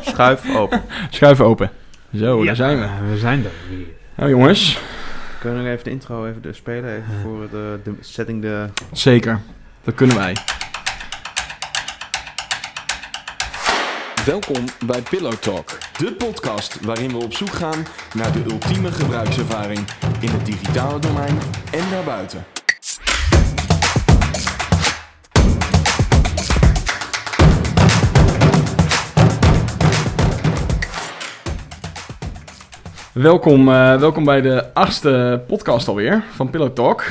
Schuif open. Schuif open. Zo, Ja, daar zijn we. We zijn er weer. Nou jongens, Kunnen we even de intro even de spelen? Even voor de, de setting de... zeker. Dat kunnen wij. Welkom bij Pillow Talk, de podcast waarin we op zoek gaan naar de ultieme gebruikservaring in het digitale domein en daarbuiten. Welkom, eh, welkom bij de achtste podcast alweer van Pillow Talk.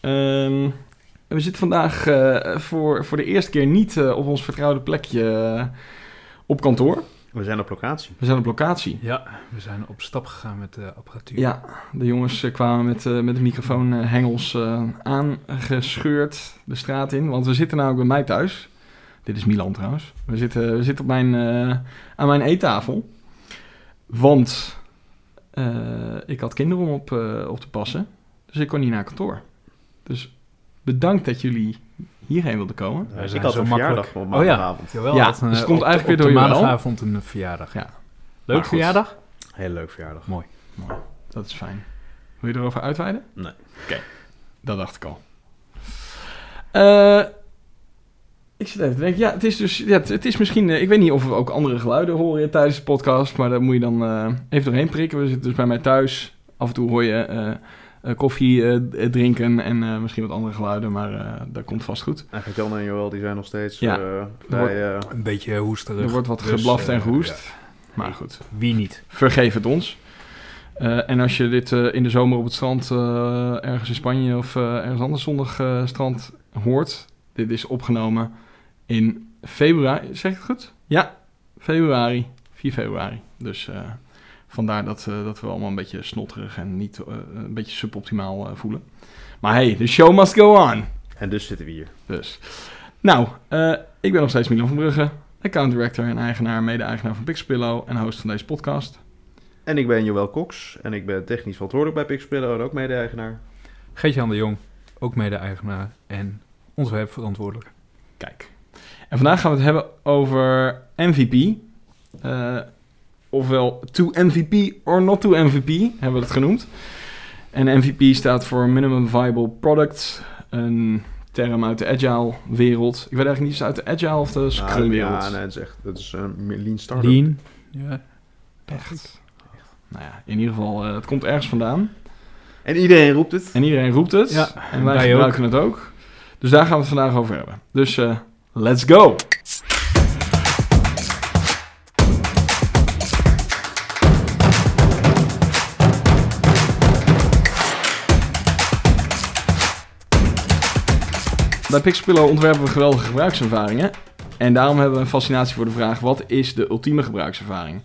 Ehm, we zitten vandaag eh, voor, voor de eerste keer niet eh, op ons vertrouwde plekje op kantoor. We zijn op locatie. We zijn op locatie. Ja, we zijn op stap gegaan met de apparatuur. Ja, de jongens kwamen met, met de microfoonhengels eh aangescheurd de straat in. Want we zitten namelijk bij mij thuis. Dit is Milan trouwens. We zitten, we zitten op mijn, eh, aan mijn eettafel. Want ik had kinderen om op, eh, op te passen. Dus ik kon niet naar kantoor. Dus bedankt dat jullie hierheen wilden komen. Ik had een makkelijk. verjaardag op Oh ja. maandagavond. Jawel, Ja, dus het eh, komt op- eigenlijk op weer door wel. maandagavond een verjaardag. Ja. Leuk Maar goed. verjaardag? Heel leuk verjaardag. Mooi. Dat is fijn. Wil je erover uitweiden? Nee. Oké, dat dacht ik al. Eh, ik zit even te denken. Ja, het is dus. Ja, het, is misschien. eh, ik weet niet of we ook andere geluiden horen tijdens de podcast. Maar daar moet je dan eh, even doorheen prikken. We zitten dus bij mij thuis. Af en toe hoor je eh, koffie eh, drinken en eh, misschien wat andere geluiden. Maar eh, dat komt vast goed. Eigenlijk Jan en Joël die zijn nog steeds Ja. eh, wordt- vrij... eh, Een beetje hoesterig. Er wordt wat Dus, geblaft en eh, gehoest. ja. Maar goed. Wie niet? vergeef het ons. Eh, en als je dit eh, in de zomer op het strand eh, ergens in Spanje of eh, ergens anders zonnig eh, strand hoort, dit is opgenomen in februari. Zeg ik het goed? Ja, februari. 4 februari. Dus eh, vandaar dat, eh, dat we allemaal een beetje snotterig en niet eh, een beetje suboptimaal eh, voelen. Maar hey, the show must go on. en dus zitten we hier. Dus. Nou, eh, ik ben nog steeds Milan van Brugge, account director en eigenaar, mede-eigenaar van Pixpillow en host van deze podcast. En ik ben Joël Cox. En ik ben technisch verantwoordelijk bij Pixpillow en ook mede-eigenaar. Geert-Jan de Jong, ook mede-eigenaar en ontwerpverantwoordelijk. Kijk. En vandaag gaan we het hebben over MVP. Eh, ofwel to MVP or not to MVP, hebben we het genoemd. En MVP staat voor Minimum Viable Product. Een term uit de agile wereld. Ik weet eigenlijk niet, is het uit de agile of de scrum Nou, wereld? ja, nee, het is echt dat is een lean startup. Lean. Ja, Echt. Nou ja, in ieder geval, eh, het komt ergens vandaan. En iedereen roept het. En iedereen roept het. Ja, en wij wij gebruiken het ook. Dus daar gaan we het vandaag over hebben. Dus eh, let's go! Bij Pixpillow ontwerpen we geweldige gebruikservaringen. En daarom hebben we een fascinatie voor de vraag: wat is de ultieme gebruikservaring?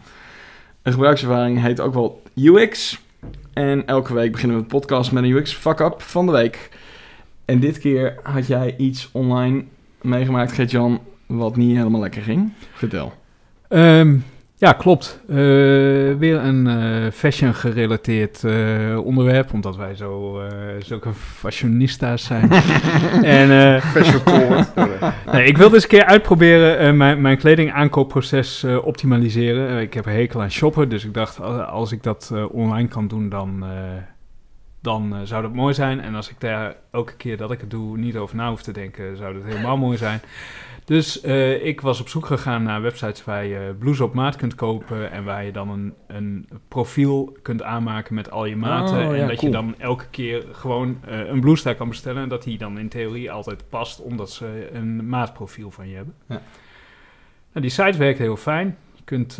Een gebruikservaring heet ook wel UX. En elke week beginnen we een podcast met een UX fuck-up van de week. En dit keer had jij iets online meegemaakt, Gert-Jan, wat niet helemaal lekker ging. Vertel. Ehm, ja, klopt. Eh, weer een eh, fashion gerelateerd eh, onderwerp, omdat wij zo, eh, zulke fashionistas zijn. en eh, forward. nee, ik wilde eens een keer uitproberen eh, mijn, mijn kledingaankoopproces eh, optimaliseren. Ik heb een hekel aan shoppen, dus ik dacht als, als ik dat eh, online kan doen, dan, eh, dan eh, zou dat mooi zijn. En als ik daar elke keer dat ik het doe niet over na hoef te denken, zou dat helemaal mooi zijn. Dus eh, ik was op zoek gegaan naar websites waar je blouses op maat kunt kopen en waar je dan een, een profiel kunt aanmaken met al je maten. Oh, ja, en dat cool. je dan elke keer gewoon eh, een blouse daar kan bestellen en dat die dan in theorie altijd past omdat ze een maatprofiel van je hebben. Ja. Nou, die site werkt heel fijn. Je kunt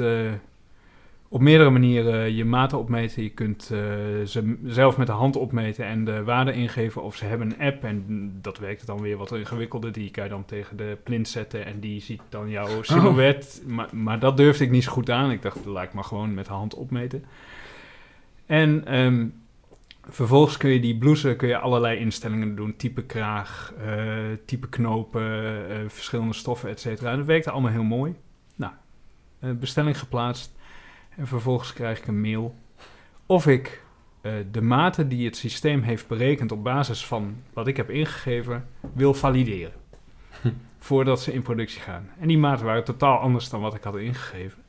op meerdere manieren je maten opmeten. Je kunt eh, ze zelf met de hand opmeten en de waarde ingeven. Of ze hebben een app en dat werkt dan weer wat ingewikkelder. Die kan je dan tegen de plint zetten en die ziet dan jouw silhouet. Maar, maar dat durfde ik niet zo goed aan. Ik dacht, laat ik maar gewoon met de hand opmeten. En ehm, vervolgens kun je die blouse kun je allerlei instellingen doen. Type kraag, eh, type knopen, eh, verschillende stoffen, et cetera. En dat werkte allemaal heel mooi. Nou, bestelling geplaatst. En vervolgens krijg ik een mail of ik eh, de maten die het systeem heeft berekend op basis van wat ik heb ingegeven, wil valideren. voordat ze in productie gaan. En die maten waren totaal anders dan wat ik had ingegeven.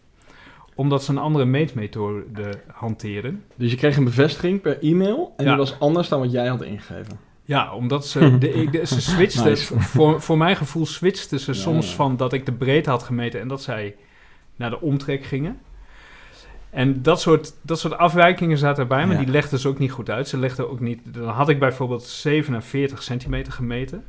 Omdat ze een andere meetmethode hanteerden. Dus je kreeg een bevestiging per e-mail en Ja. die was anders dan wat jij had ingegeven. Ja, omdat ze, de, ze switchten, Nice. voor, voor mijn gevoel switchten ze Ja, soms ja. van dat ik de breedte had gemeten en dat zij naar de omtrek gingen. En dat soort, dat soort afwijkingen zaten erbij, maar Ja. die legden ze ook niet goed uit. Ze legden ook niet, dan had ik bijvoorbeeld 47 centimeter gemeten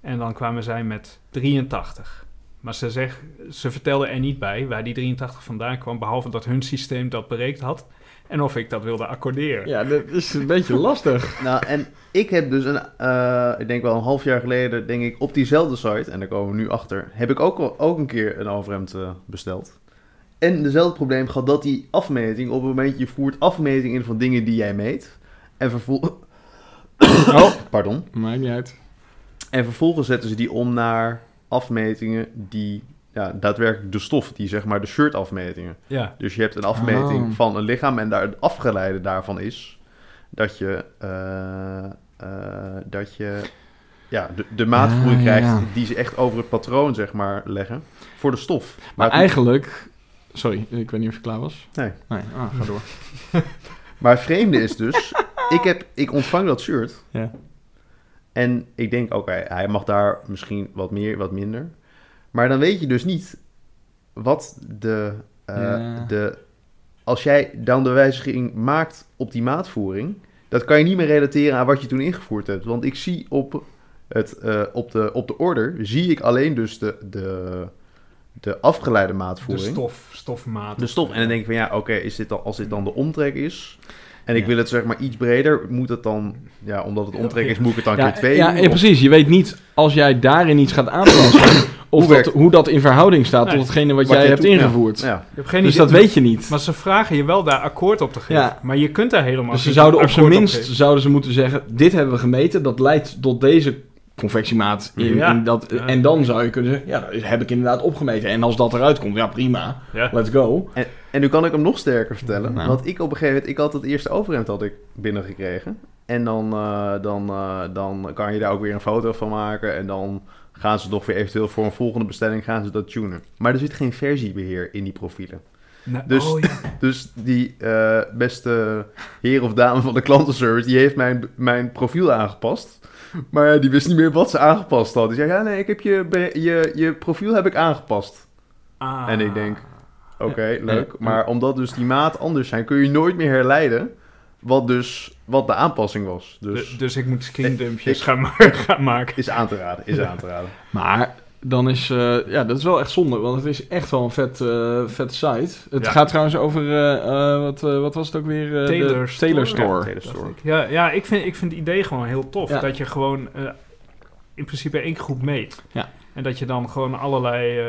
en dan kwamen zij met 83. Maar ze, zeg, ze vertelden er niet bij waar die 83 vandaan kwam, behalve dat hun systeem dat bereikt had en of ik dat wilde accorderen. Ja, dat is een beetje lastig. Nou, en ik heb dus een, eh, ik denk wel een half jaar geleden, denk ik, op diezelfde site, en daar komen we nu achter, heb ik ook, al- ook een keer een overhemd eh, besteld. En dezelfde probleem gehad dat die afmeting, op het moment je voert afmeting in van dingen die jij meet, en vervolgens... oh, pardon. Maakt niet uit. En vervolgens zetten ze die om naar afmetingen die, ja, daadwerkelijk de stof, die zeg maar de shirtafmetingen. Ja, Dus je hebt een afmeting Oh. van een lichaam en daar het afgeleide daarvan is dat je, eh, eh, dat je ja, de, de maatvoering Ah, krijgt ja. die ze echt over het patroon zeg maar leggen voor de stof. Maar eigenlijk... Sorry, ik weet niet of je klaar was. Nee. Nee, ah, ga door. Maar het vreemde is dus, ik, heb, ik ontvang dat shirt Ja. en ik denk, oké, hij mag daar misschien wat meer, wat minder. Maar dan weet je dus niet wat de, eh, Ja. de... Als jij dan de wijziging maakt op die maatvoering... dat kan je niet meer relateren aan wat je toen ingevoerd hebt. Want ik zie op, het, eh, op, de, op de order... zie ik alleen dus de, de, de afgeleide de maatvoering. stof, stofmaat. De stof. En dan denk ik van ja, oké, is dit dan, als dit dan de omtrek is... en ik Ja. wil het zeg maar iets breder, moet het dan... Ja, omdat het omtrek is, moet ik het dan Ja, keer twee ja, doen? ja, precies. Je weet niet als jij daarin iets gaat aanpassen... of Hoe dat, hoe dat in verhouding staat Nee. tot hetgene wat, Wat jij hebt ingevoerd. Ja. Je hebt geen Dus idee, dat weet je niet. Maar ze vragen je wel daar akkoord op te geven. Ja. Maar je kunt daar helemaal Dus ze zouden op zijn minst zouden ze moeten zeggen: dit hebben we gemeten, dat leidt tot deze confectiemaat. In, Ja. in dat, Ja. En dan zou je kunnen zeggen: ja, dat heb ik inderdaad opgemeten. En als dat eruit komt, ja prima, Ja. let's go. En nu kan ik hem nog sterker vertellen. Nou. Want ik op een gegeven moment, ik had het eerste overhemd had ik binnengekregen. En dan, eh, dan, eh, dan kan je daar ook weer een foto van maken. En dan gaan ze toch weer eventueel voor een volgende bestelling gaan ze dat tunen. Maar er zit geen versiebeheer in die profielen. Nou, Dus- oh, ja. Dus die eh, beste heer of dame van de klantenservice, die heeft mijn, mijn profiel aangepast. Maar ja, die wist niet meer wat ze aangepast had. Die zei, ja nee, ik heb je, je, je profiel heb ik aangepast. Ah. En ik denk, Oké, leuk. Maar omdat dus die maat anders zijn, kun je nooit meer herleiden wat dus wat de aanpassing was. Dus, Dus dus ik moet screendumpjes Ik- gaan, gaan maken. is aan te raden, is aan te raden. Maar dan is, eh, ja, dat is wel echt zonde, want het is echt wel een vet, eh vet site. Het Ja. gaat trouwens over, eh, eh, wat, eh, wat was het ook weer? Eh, de Taylor Store. Taylor Ja. Taylor Store. ik. Ja, ja ik, vind, ik vind het idee gewoon heel tof. Ja. Dat je gewoon eh, in principe één goed meet. Ja. En dat je dan gewoon allerlei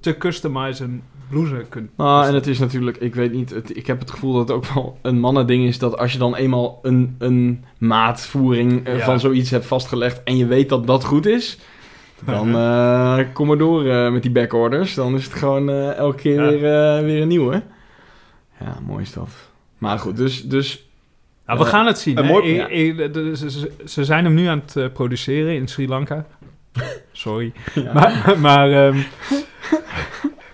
te customizen blouse kunt. Nou, en het is natuurlijk, ik weet niet, het, ik heb het gevoel dat het ook wel een mannending is dat als je dan eenmaal een, een maatvoering Ja. van zoiets hebt vastgelegd en je weet dat dat goed is, dan eh, kom maar door eh, met die backorders. Dan is het gewoon eh, elke keer Ja. weer, eh, weer een nieuwe. Ja, mooi is dat. Maar goed, dus, dus Nou, we gaan het zien. mooi- de- ze, zijn hem nu aan het eh, produceren in Sri Lanka. Sorry. ja. Maar, maar, ehm,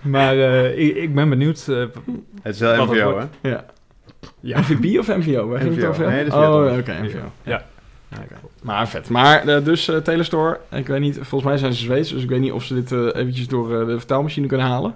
maar eh, ik, ik ben benieuwd. eh, Het is wel MVO, hè? ja. ja. MVP of MVO? Waar ging het MVO. over? Nee, dat is oh, oké, anders. MVO. Ja. Maar vet. Maar eh, dus eh Taylor Store, ik weet niet, volgens mij zijn ze Zweeds, dus ik weet niet of ze dit eh, eventjes door eh, de vertaalmachine kunnen halen.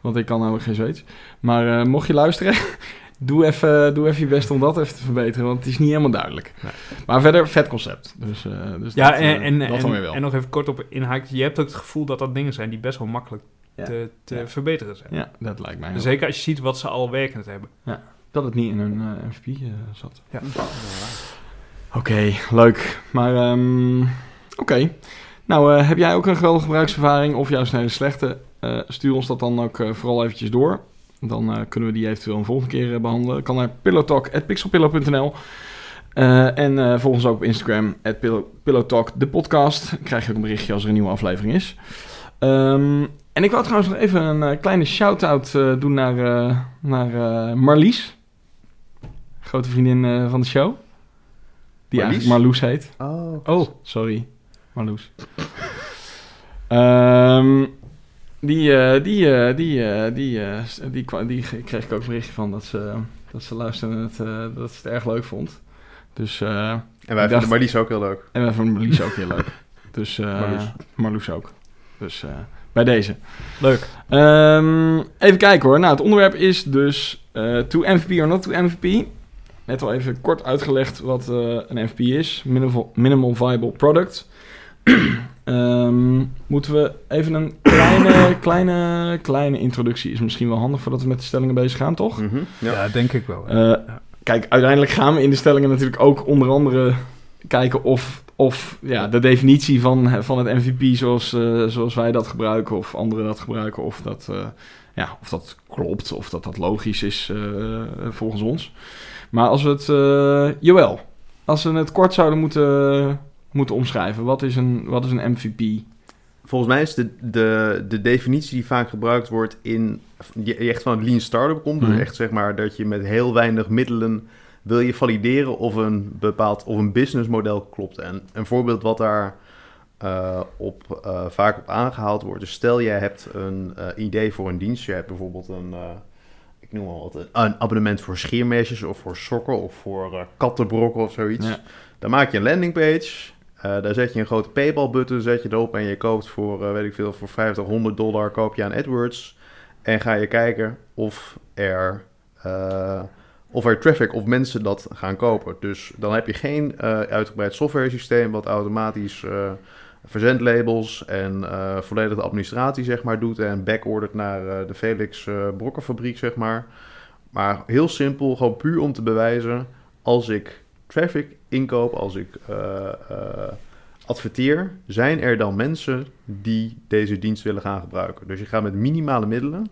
Want ik kan namelijk geen Zweeds. Maar eh, mocht je luisteren, doe even, doe even je best om dat even te verbeteren, want het is niet helemaal duidelijk. Nee. Maar verder, vet concept. Dus, eh, dus Ja, dat, eh, en, en, dat dan weer en, wel. en nog even kort op inhaakt. Je hebt ook het gevoel dat dat dingen zijn die best wel makkelijk Ja. te, te Ja. verbeteren zijn. ja, dat lijkt mij. Zeker als je ziet wat ze al werkend hebben. Dat het niet in een eh, MVP eh, zat. Ja. Oké, leuk. Maar, ehm, oké. Nou, eh, heb jij ook een geweldige gebruikservaring of juist een hele slechte? Eh, stuur ons dat dan ook eh, vooral eventjes door. Dan kunnen we die eventueel een volgende keer eh, behandelen. Kan naar pillowtalk.pixelpillow.nl En volg ons ook op Instagram, Pillowtalk, de podcast. Krijg je ook een berichtje als er een nieuwe aflevering is. Ehm, en ik wou trouwens nog even een kleine shout-out doen naar, naar Marlies. Grote vriendin van de show. Die Marlies? eigenlijk Marloes heet. Oh, Oh, Sorry, Marloes. Ehm, die, eh, die, eh, die, eh, die, die, die kreeg ik ook een berichtje van dat ze, dat ze luisterde en het, eh, dat ze het erg leuk vond. Dus, eh, En wij vinden dacht- Marlies ook heel leuk. en wij vonden Marlies ook heel leuk. Dus, eh Marloes. Marloes ook. Dus eh, bij deze. Leuk. Ehm, even kijken hoor. Nou, het onderwerp is dus eh to MVP or not to MVP. Net al even kort uitgelegd wat eh, een MVP is. Minimal, minimal Viable Product. Ehm, moeten we even een kleine, kleine, kleine introductie. Is misschien wel handig voordat we met de stellingen bezig gaan, toch? Mhm, Ja, ja. denk ik wel. Eh, Kijk, uiteindelijk gaan we in de stellingen natuurlijk ook onder andere kijken of, of ja, de definitie van, van het MVP zoals, eh, zoals wij dat gebruiken of anderen dat gebruiken, of dat, eh, ja, of dat klopt, of dat dat logisch is eh, volgens ons. Maar als we het, eh Joël, als we het kort zouden moeten, moeten omschrijven, wat is een, wat is een MVP? Volgens mij is de, de, de definitie die vaak gebruikt wordt in... Je echt van het lean startup komt. Mhm. Dus echt zeg maar dat je met heel weinig middelen... wil je valideren of een bepaald of een businessmodel klopt. En een voorbeeld wat daar eh, op, eh, vaak op aangehaald wordt... is stel jij hebt een idee voor een dienst. Je hebt bijvoorbeeld een... eh, ik noem maar wat, een, een abonnement voor scheermesjes of voor sokken of voor eh, kattenbrokken of zoiets. Ja. Dan maak je een landingpage. eh daar zet je een grote PayPal-button, zet je erop en je koopt voor, eh, weet ik veel, voor 50, 100 dollar koop je aan AdWords. En ga je kijken of er, eh, of er traffic of mensen dat gaan kopen. Dus dan heb je geen eh, uitgebreid software systeem wat automatisch eh, verzendlabels en eh volledig de administratie zeg maar doet en backordert naar eh, de Felix eh Brokkenfabriek zeg maar. Maar heel simpel, gewoon puur om te bewijzen, als ik traffic inkoop, als ik adverteer, zijn er dan mensen die deze dienst willen gaan gebruiken. Dus je gaat met minimale middelen,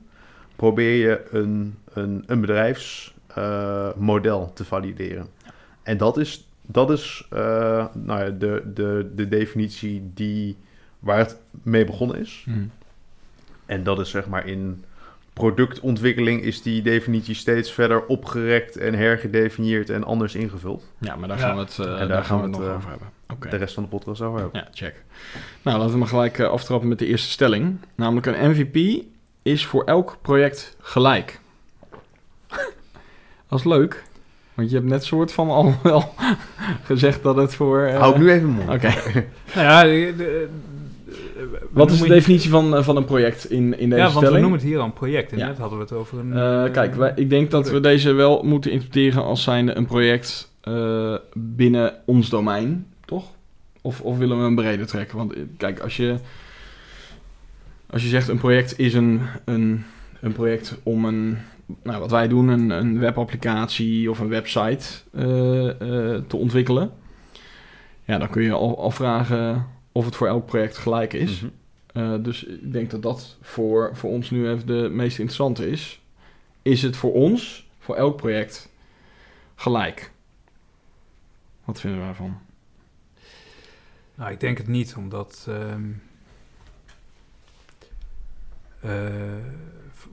probeer je een, een, een bedrijfsmodel te valideren. En dat is, dat is eh, nou ja, de, de, de definitie die, waar het mee begonnen is. En dat is zeg maar in productontwikkeling is die definitie steeds verder opgerekt en hergedefinieerd en anders ingevuld. Ja, maar daar gaan we het, eh, En daar daar gaan we het nog over hebben. Oké. De rest van de podcast over hebben. Ja, check. Nou, laten we maar gelijk eh, aftrappen met de eerste stelling. Namelijk een MVP is voor elk project gelijk. dat is leuk. Want je hebt net soort van al wel gezegd dat het voor... eh, Hou ik nu even mond. Oké. Nou ja, de- de- we Wat is de definitie van, eh, van een project in, in deze Ja, want we stelling? noemen het hier al een project. En Ja. net hadden we het over een... Eh, kijk, wij, ik denk dat we deze wel moeten interpreteren als zijnde een project eh, binnen ons domein, toch? Of, of willen we hem breder trekken? Want kijk, als je, als je zegt een project is een, een, een project om een, nou, wat wij doen, een, een webapplicatie of een website eh, eh, te ontwikkelen. Ja, dan kun je al, al vragen of het voor elk project gelijk is. Mhm. Eh, dus ik denk dat dat voor, voor ons nu even de meest interessante is. Is het voor ons, voor elk project, gelijk? Wat vinden we daarvan? Nou, ik denk het niet, omdat... ehm, eh,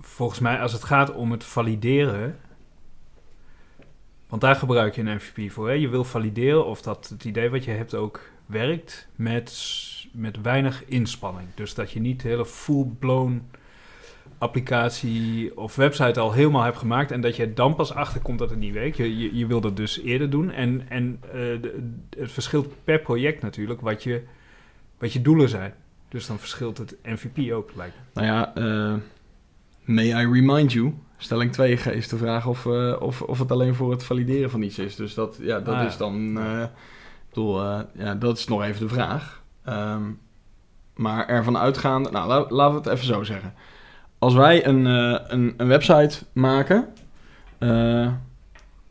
volgens mij, als het gaat om het valideren... Want daar gebruik je een MVP voor. Hè? Je wil valideren of dat het idee wat je hebt ook werkt met, met weinig inspanning. Dus dat je niet de hele full-blown applicatie of website al helemaal hebt gemaakt... en dat je dan pas achterkomt dat het niet werkt. Je, je, wil dat dus eerder doen. En, en eh, het verschilt per project natuurlijk wat je, wat je doelen zijn. Dus dan verschilt het MVP ook, lijkt me. Nou ja, eh, may I remind you? Stelling 2 is de vraag of, eh, of, of het alleen voor het valideren van iets is. Dus dat, ja, dat Ah, ja. is dan... ik bedoel, eh, ja, dat is nog even de vraag. Ehm, maar ervan uitgaande... Nou, la- laten we het even zo zeggen. Als wij een, een, een website maken...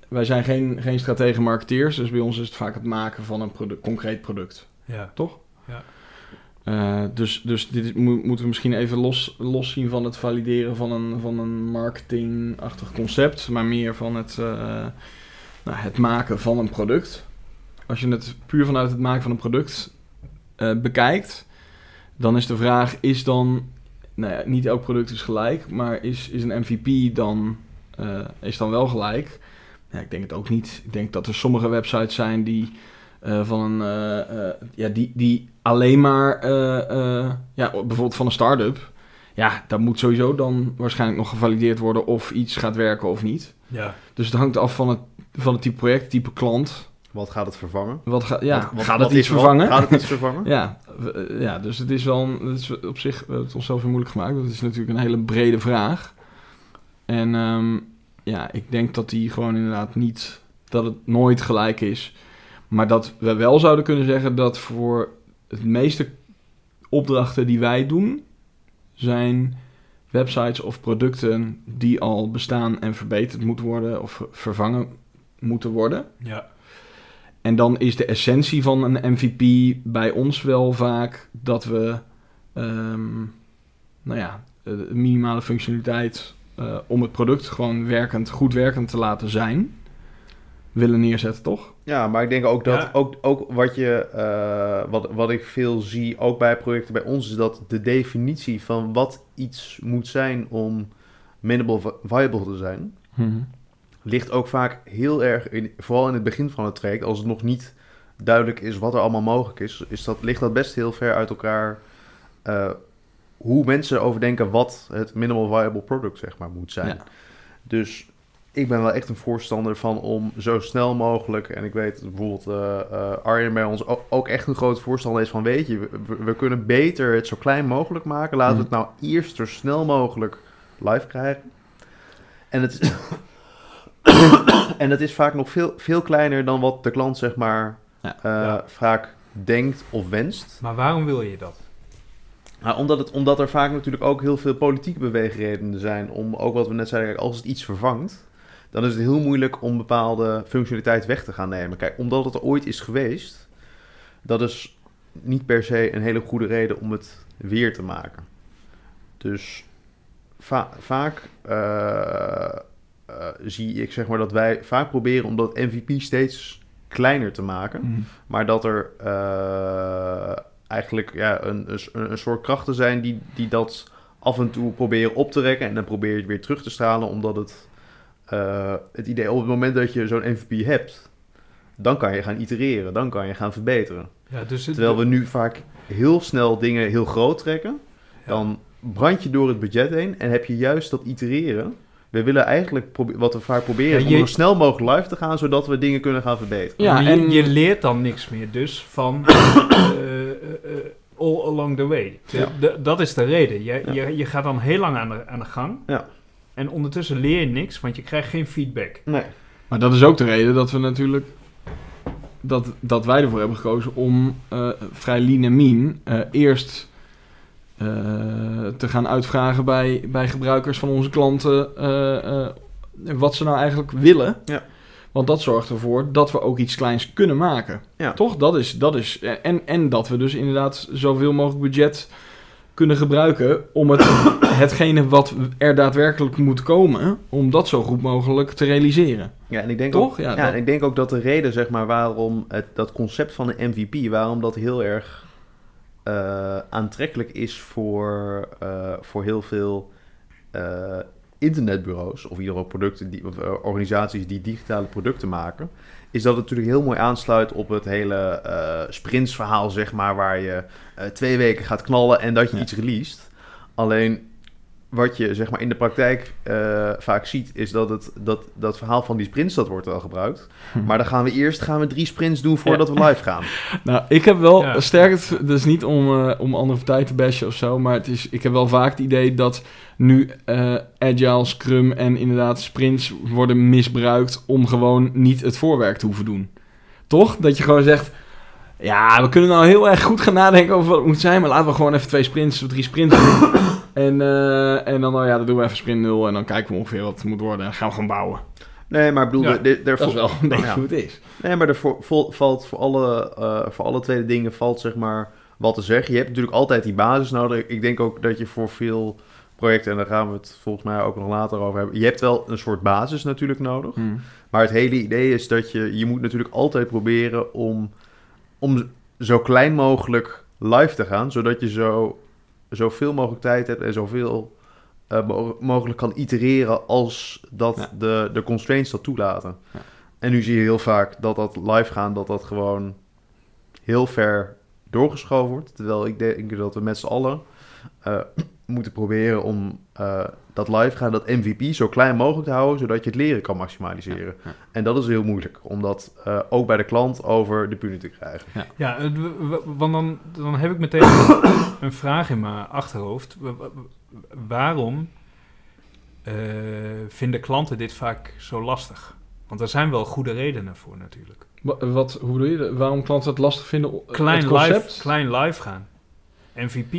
wij zijn geen, geen stratege marketeers, dus bij ons is het vaak het maken van een concreet product. Ja. Toch? Ja. Eh, dus dus dit moeten we misschien even los, los zien van het valideren van een, van een marketingachtig concept, maar meer van het, eh, nou, het maken van een product. Als je het puur vanuit het maken van een product eh, bekijkt, dan is de vraag: is dan, nou ja, niet elk product is gelijk, maar is, is een MVP dan, is dan wel gelijk? Ja, ik denk het ook niet. Ik denk dat er sommige websites zijn die eh, van een, eh, eh, ja, die, die alleen maar, eh, eh, ja, bijvoorbeeld van een start-up. Ja, dat moet sowieso dan waarschijnlijk nog gevalideerd worden of iets gaat werken of niet. Ja. Dus het hangt af van het, van het type project, type klant. Wat gaat het vervangen? Wat ga, ja, Wat- wat- gaat wat het iets vervangen? Gaat het iets vervangen? Ja, we- ja, dus het is wel een, het is op zich we hebben het onszelf weer moeilijk gemaakt. Dat is natuurlijk een hele brede vraag. En ehm, ja, ik denk dat die gewoon inderdaad niet, dat het nooit gelijk is. Maar dat we wel zouden kunnen zeggen dat voor het meeste opdrachten die wij doen, zijn websites of producten die al bestaan en verbeterd moeten worden of vervangen moeten worden. Ja. En dan is de essentie van een MVP bij ons wel vaak dat we, ehm, nou ja, minimale functionaliteit eh, om het product gewoon werkend, goed werkend te laten zijn, willen neerzetten, toch? Ja, maar ik denk ook dat Ja. ook, ook wat je eh, wat, wat ik veel zie, ook bij projecten bij ons, is dat de definitie van wat iets moet zijn om minimal vi- viable te zijn, ligt ook vaak heel erg, in, vooral in het begin van het traject, als het nog niet duidelijk is wat er allemaal mogelijk is, is dat, ligt dat best heel ver uit elkaar. eh, hoe mensen overdenken wat het minimal viable product zeg maar moet zijn. Ja. Dus ik ben wel echt een voorstander van om zo snel mogelijk, en ik weet dat bijvoorbeeld eh eh, Arjen bij ons ook, ook echt een groot voorstander is van, weet je, we, kunnen beter het zo klein mogelijk maken. Laten we het nou eerst zo snel mogelijk live krijgen. En het is, en het is vaak nog veel, veel kleiner dan wat de klant zeg maar Ja. eh, Ja. vaak denkt of wenst. Maar waarom wil je dat? Nou, omdat, het, omdat er vaak natuurlijk ook heel veel politieke beweegredenen zijn om, ook wat we net zeiden, als het iets vervangt, dan is het heel moeilijk om bepaalde functionaliteit weg te gaan nemen. Kijk, omdat het er ooit is geweest, dat is niet per se een hele goede reden om het weer te maken. Dus va- vaak eh, eh, zie ik zeg maar dat wij vaak proberen om dat MVP steeds kleiner te maken. Maar dat er eh, eigenlijk ja, een, een, een soort krachten zijn die, die dat af en toe proberen op te rekken. En dan probeer je het weer terug te stralen, omdat het, eh, het idee op het moment dat je zo'n MVP hebt, dan kan je gaan itereren, dan kan je gaan verbeteren. Ja, dus het, Terwijl we nu vaak heel snel dingen heel groot trekken, Ja. dan brand je door het budget heen en heb je juist dat itereren. We willen eigenlijk, wat we vaak proberen, is Ja, je- om zo snel mogelijk live te gaan, zodat we dingen kunnen gaan verbeteren. Ja, je, en- je leert dan niks meer dus van eh, eh, all along the way. De- Ja. de- dat is de reden. Je, Ja. je, je gaat dan heel lang aan de, aan de gang. Ja. En ondertussen leer je niks, want je krijgt geen feedback. Nee. Maar dat is ook de reden dat we natuurlijk. Dat, dat wij ervoor hebben gekozen om eh, vrij lean en mean eh, eerst eh, te gaan uitvragen bij, bij gebruikers van onze klanten. eh, eh, wat ze nou eigenlijk willen. Ja. Want dat zorgt ervoor dat we ook iets kleins kunnen maken. Ja. Toch? Dat is, dat is, en, en dat we dus inderdaad zoveel mogelijk budget kunnen gebruiken om het, hetgene wat er daadwerkelijk moet komen, om dat zo goed mogelijk te realiseren. Ja, en ik denk Toch? Ook, Ja, ja, dat- en ik denk ook dat de reden, zeg maar, waarom het, dat concept van een MVP, waarom dat heel erg eh, aantrekkelijk is voor, eh, voor heel veel eh, internetbureaus, of in ieder geval producten die, of, organisaties die digitale producten maken, is dat het natuurlijk heel mooi aansluit op het hele eh sprintsverhaal, zeg maar, waar je eh, twee weken gaat knallen en dat je Ja. iets released. Alleen wat je zeg maar in de praktijk eh, vaak ziet, is dat het dat, dat verhaal van die sprints, dat wordt wel gebruikt. Maar dan gaan we eerst gaan we drie sprints doen voordat we live gaan. Nou, ik heb wel Ja. sterk het, dus niet om, eh, om andere partijen te bashen of zo, maar het is, ik heb wel vaak het idee dat nu eh, agile, scrum en inderdaad sprints worden misbruikt om gewoon niet het voorwerk te hoeven doen. Toch? Dat je gewoon zegt, ja, we kunnen nou heel erg goed gaan nadenken over wat het moet zijn, maar laten we gewoon even twee sprints of drie sprints doen. En, eh, en dan, nou ja, dan doen we even sprint 0 en dan kijken we ongeveer wat het moet worden en dan gaan we gewoon bouwen. Nee, maar ik bedoel, Ja, de- de- Dat is wel een beetje hoe het is. Nee, maar er valt voor alle, eh, voor alle tweede dingen valt zeg maar wat te zeggen. Je hebt natuurlijk altijd die basis nodig. Ik denk ook dat je voor veel projecten, en daar gaan we het volgens mij ook nog later over hebben. Je hebt wel een soort basis natuurlijk nodig. Hmm. Maar het hele idee is dat je, je moet natuurlijk altijd proberen om, om zo klein mogelijk live te gaan, zodat je zo, zoveel mogelijk tijd hebt en zoveel eh, mo- mogelijk kan itereren als dat Ja. de, de constraints dat toelaten. Ja. En nu zie je heel vaak dat dat live gaan, dat dat gewoon heel ver doorgeschoven wordt. Terwijl ik denk dat we met z'n allen eh, moeten proberen om eh, dat live gaan, dat MVP, zo klein mogelijk te houden, zodat je het leren kan maximaliseren. Ja. En dat is heel moeilijk, om dat eh, ook bij de klant over de bühne te krijgen. Ja, w- want dan, dan heb ik meteen een vraag in mijn achterhoofd. Waarom eh, vinden klanten dit vaak zo lastig? Want er zijn wel goede redenen voor natuurlijk. Wa- Wat, hoe bedoel je? Waarom klanten het lastig vinden? Klein, het concept? live, klein live gaan. MVP.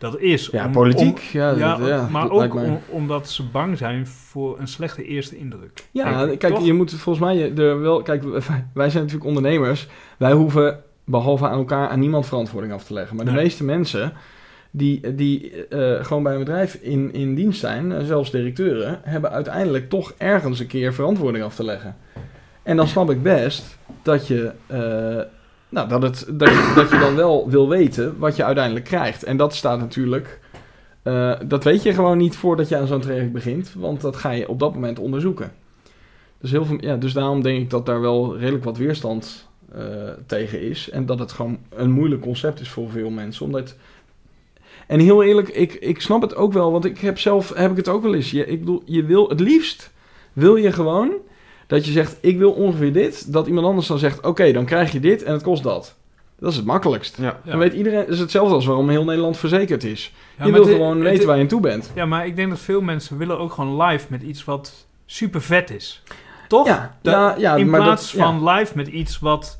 Dat is Ja, om- politiek. om- ja, ja, dat- ja, maar ook om- omdat ze bang zijn voor een slechte eerste indruk. Ja, kijk, je moet volgens mij er wel... Kijk, wij zijn natuurlijk ondernemers. Wij hoeven, behalve aan elkaar, aan niemand verantwoording af te leggen. Maar de meeste mensen die, die eh, gewoon bij een bedrijf in, in dienst zijn, eh, zelfs directeuren, hebben uiteindelijk toch ergens een keer verantwoording af te leggen. En dan snap ik best dat je, eh, nou, dat, het, dat, je, dat je dan wel wil weten wat je uiteindelijk krijgt. En dat staat natuurlijk... eh, dat weet je gewoon niet voordat je aan zo'n traject begint, want dat ga je op dat moment onderzoeken. Dus, heel veel, ja, dus daarom denk ik dat daar wel redelijk wat weerstand eh, tegen is. En dat het gewoon een moeilijk concept is voor veel mensen. Omdat. En heel eerlijk, ik, ik snap het ook wel, want ik heb zelf heb ik het ook wel eens. Je, ik bedoel, je wil het liefst wil je gewoon dat je zegt: ik wil ongeveer dit. Dat iemand anders dan zegt: oké, dan krijg je dit en het kost dat. Dat is het makkelijkst. Ja. Ja. Dan weet iedereen, het is hetzelfde als waarom heel Nederland verzekerd is. Ja, je maar wil het- gewoon het- weten waar je aan toe bent. Ja, maar ik denk dat veel mensen willen ook gewoon live met iets wat super vet is. Toch? Ja, ja, ja, in maar plaats dat, ja. van live met iets wat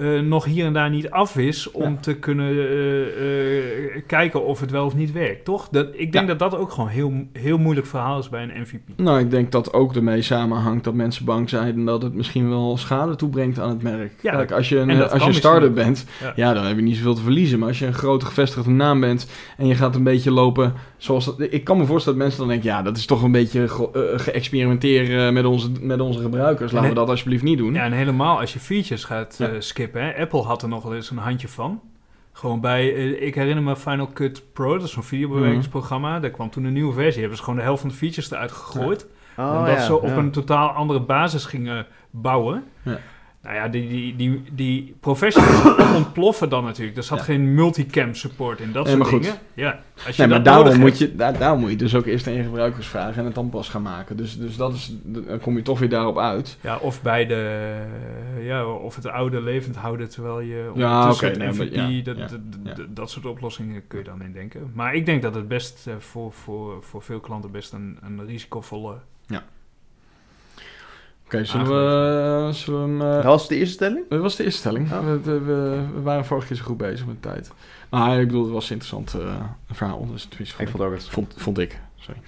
eh, nog hier en daar niet af is om Ja. te kunnen eh, eh, kijken of het wel of niet werkt, toch? Dat, ik denk Ja. dat dat ook gewoon heel, heel moeilijk verhaal is bij een MVP. Nou, ik denk dat ook ermee samenhangt dat mensen bang zijn dat het misschien wel schade toebrengt aan het merk. Ja, Kijk, als je een, en als je een start-up bent, Ja. ja. dan heb je niet zoveel te verliezen. Maar als je een grote gevestigde naam bent en je gaat een beetje lopen zoals dat... Ik kan me voorstellen dat mensen dan denken, ja, dat is toch een beetje ge- geëxperimenteerd met onze, met onze gebruikers. Laten we dat alsjeblieft niet doen. Ja, en helemaal als je features gaat Ja. Hè? Apple had er nog wel eens een handje van. Gewoon bij, eh, ik herinner me Final Cut Pro, dat is zo'n videobewerkingsprogramma. Daar kwam toen een nieuwe versie. Hebben ze gewoon de helft van de features eruit gegooid. Oh, omdat ja, ze op ja. een totaal andere basis gingen bouwen. Ja. Nou ja, die, die, die, die professionals ontploffen dan natuurlijk. Er zat Ja. geen multicam support in, dat Nee, soort maar goed. dingen. Ja, als je Nee, maar daarom moet, je, daar, daarom moet je dus ook eerst aan je gebruikers vragen en het dan pas gaan maken. Dus, dus dat is, dan kom je toch weer daarop uit. Ja, of bij de... Ja, of het oude levend houden terwijl je... Ja, oké, nee, MVP, ja, dat, ja, dat, ja. dat- dat soort oplossingen kun je dan in denken. Maar ik denk dat het best eh, voor, voor, voor veel klanten best een, een risicovolle... Oké, zullen, we, zullen we hem... eh, Dat was de eerste stelling? Dat was de eerste stelling. Ja. We, we, we- we waren vorige keer zo goed bezig met de tijd. Maar ik bedoel, het was een interessant eh, verhaal. Dus tenminste, Ik vond, vond ook het. vond, vond ik. Sorry.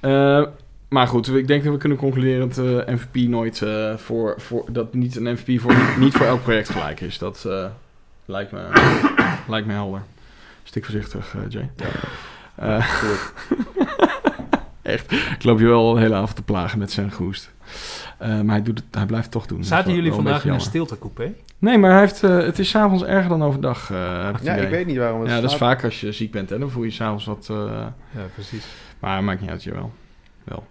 Eh, maar goed, ik denk dat we kunnen concluderen dat eh, MVP nooit eh, voor, voor... Dat niet een MVP voor, niet, niet voor elk project gelijk is. Dat eh, lijkt, me, lijkt me helder. Stik voorzichtig, eh, Jay. Eh, Goed. echt, ik loop je wel de hele avond te plagen met zijn gehoest. Eh, maar hij, doet het, hij blijft het toch doen. Zaten wel- jullie wel een vandaag in een stiltecoupé? Nee, maar hij heeft, eh, het is s'avonds erger dan overdag. eh, heb ik het Ja, ik weet niet waarom het Ja, dat is vaak als je ziek bent, hè? Dan voel je s'avonds wat... eh, Ja, precies. maar maakt niet uit, jawel. Wel.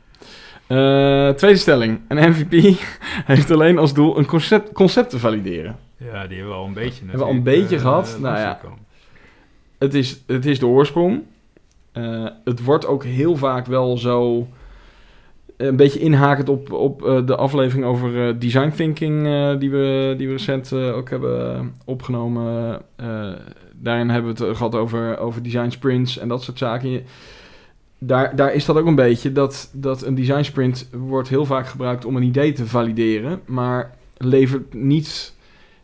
Eh, tweede stelling. Een MVP heeft alleen als doel een concept, concept te valideren. Ja, die hebben we al een beetje we al een beetje eh, gehad? eh, Nou ja. Het is, het is de oorsprong. Eh, het wordt ook heel vaak wel zo... Een beetje inhakend op, op eh, de aflevering over eh, design thinking... eh, die, we, die we recent ook hebben opgenomen. Daarin hebben we het gehad over, over design sprints en dat soort zaken. Daar, daar is dat ook een beetje, dat, dat een design sprint wordt heel vaak gebruikt om een idee te valideren, maar levert niet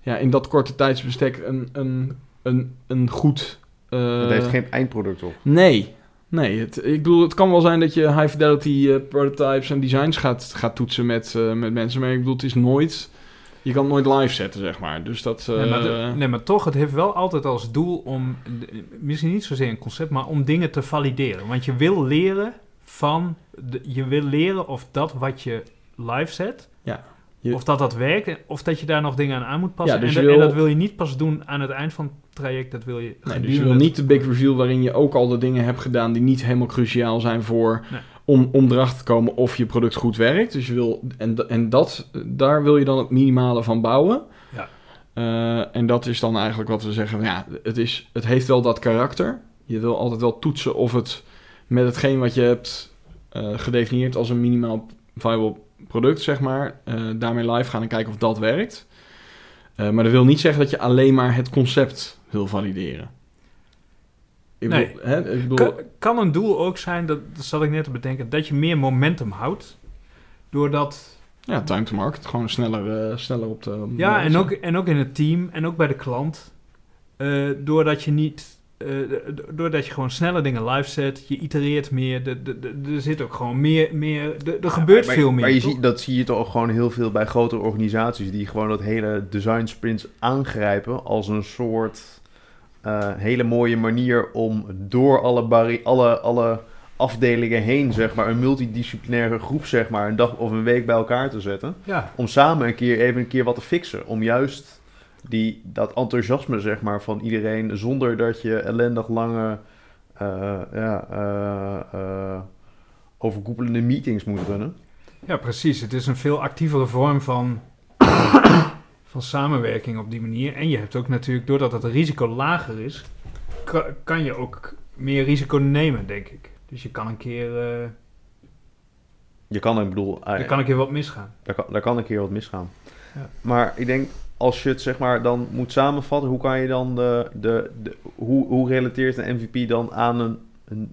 ja, in dat korte tijdsbestek een, een, een, een goed... Het heeft geen eindproduct op. Nee, nee. Het, ik bedoel, het kan wel zijn dat je high fidelity eh, prototypes en designs gaat, gaat toetsen met, eh, met mensen, maar ik bedoel, het is nooit... Je kan het nooit live zetten, zeg maar. Dus dat... Nee maar, de- eh, nee, maar toch, het heeft wel altijd als doel om, misschien niet zozeer een concept, maar om dingen te valideren. Want je wil leren van, de- je wil leren of dat wat je live zet, Ja, je- of dat dat werkt, of dat je daar nog dingen aan aan moet passen. Ja, dus en, en dat wil je niet pas doen aan het eind van het traject, dat wil je Nee, dus je wil niet de big reveal waarin je ook al de dingen hebt gedaan die niet helemaal cruciaal zijn voor Nee. om, om erachter te komen of je product goed werkt. Dus je wil, en, en dat, daar wil je dan het minimale van bouwen. Ja. Eh, en dat is dan eigenlijk wat we zeggen. Ja, het, is, het heeft wel dat karakter. Je wil altijd wel toetsen of het met hetgeen wat je hebt eh, gedefinieerd als een minimaal viable product, zeg maar, eh, daarmee live gaan en kijken of dat werkt. Eh, maar dat wil niet zeggen dat je alleen maar het concept wil valideren. Ik Nee. bedoel, hè, ik bedoel, Kan, kan een doel ook zijn, dat, dat zat ik net te bedenken, dat je meer momentum houdt. Doordat, ja, time to market, gewoon sneller, eh, sneller op de... op ja, en ook, en ook in het team en ook bij de klant. doordat je niet, eh, doordat je gewoon sneller dingen live zet, je itereert meer, er zit ook gewoon meer, meer er gebeurt maar, veel meer. Maar je toch? ziet, dat zie je toch gewoon heel veel bij grotere organisaties die gewoon dat hele design sprints aangrijpen als een soort eh, hele mooie manier om door alle, alle, alle afdelingen heen, zeg maar, een multidisciplinaire groep, zeg maar, een dag of een week bij elkaar te zetten. ja, Om samen een keer even een keer wat te fixen. Om juist die, dat enthousiasme, zeg maar, van iedereen, zonder dat je ellendig lange, eh, ja, eh, eh, overkoepelende meetings moet runnen. ja, precies. Het is een veel actievere vorm van, van samenwerking op die manier. En je hebt ook natuurlijk, doordat het risico lager is, ka- kan je ook meer risico nemen, denk ik. Dus je kan een keer, Je kan, ik bedoel, er kan een keer wat misgaan. daar, kan, daar kan een keer wat misgaan. Ja. Maar ik denk, als je het zeg maar dan moet samenvatten, hoe kan je dan de, de, de hoe, hoe relateert een MVP dan aan een, een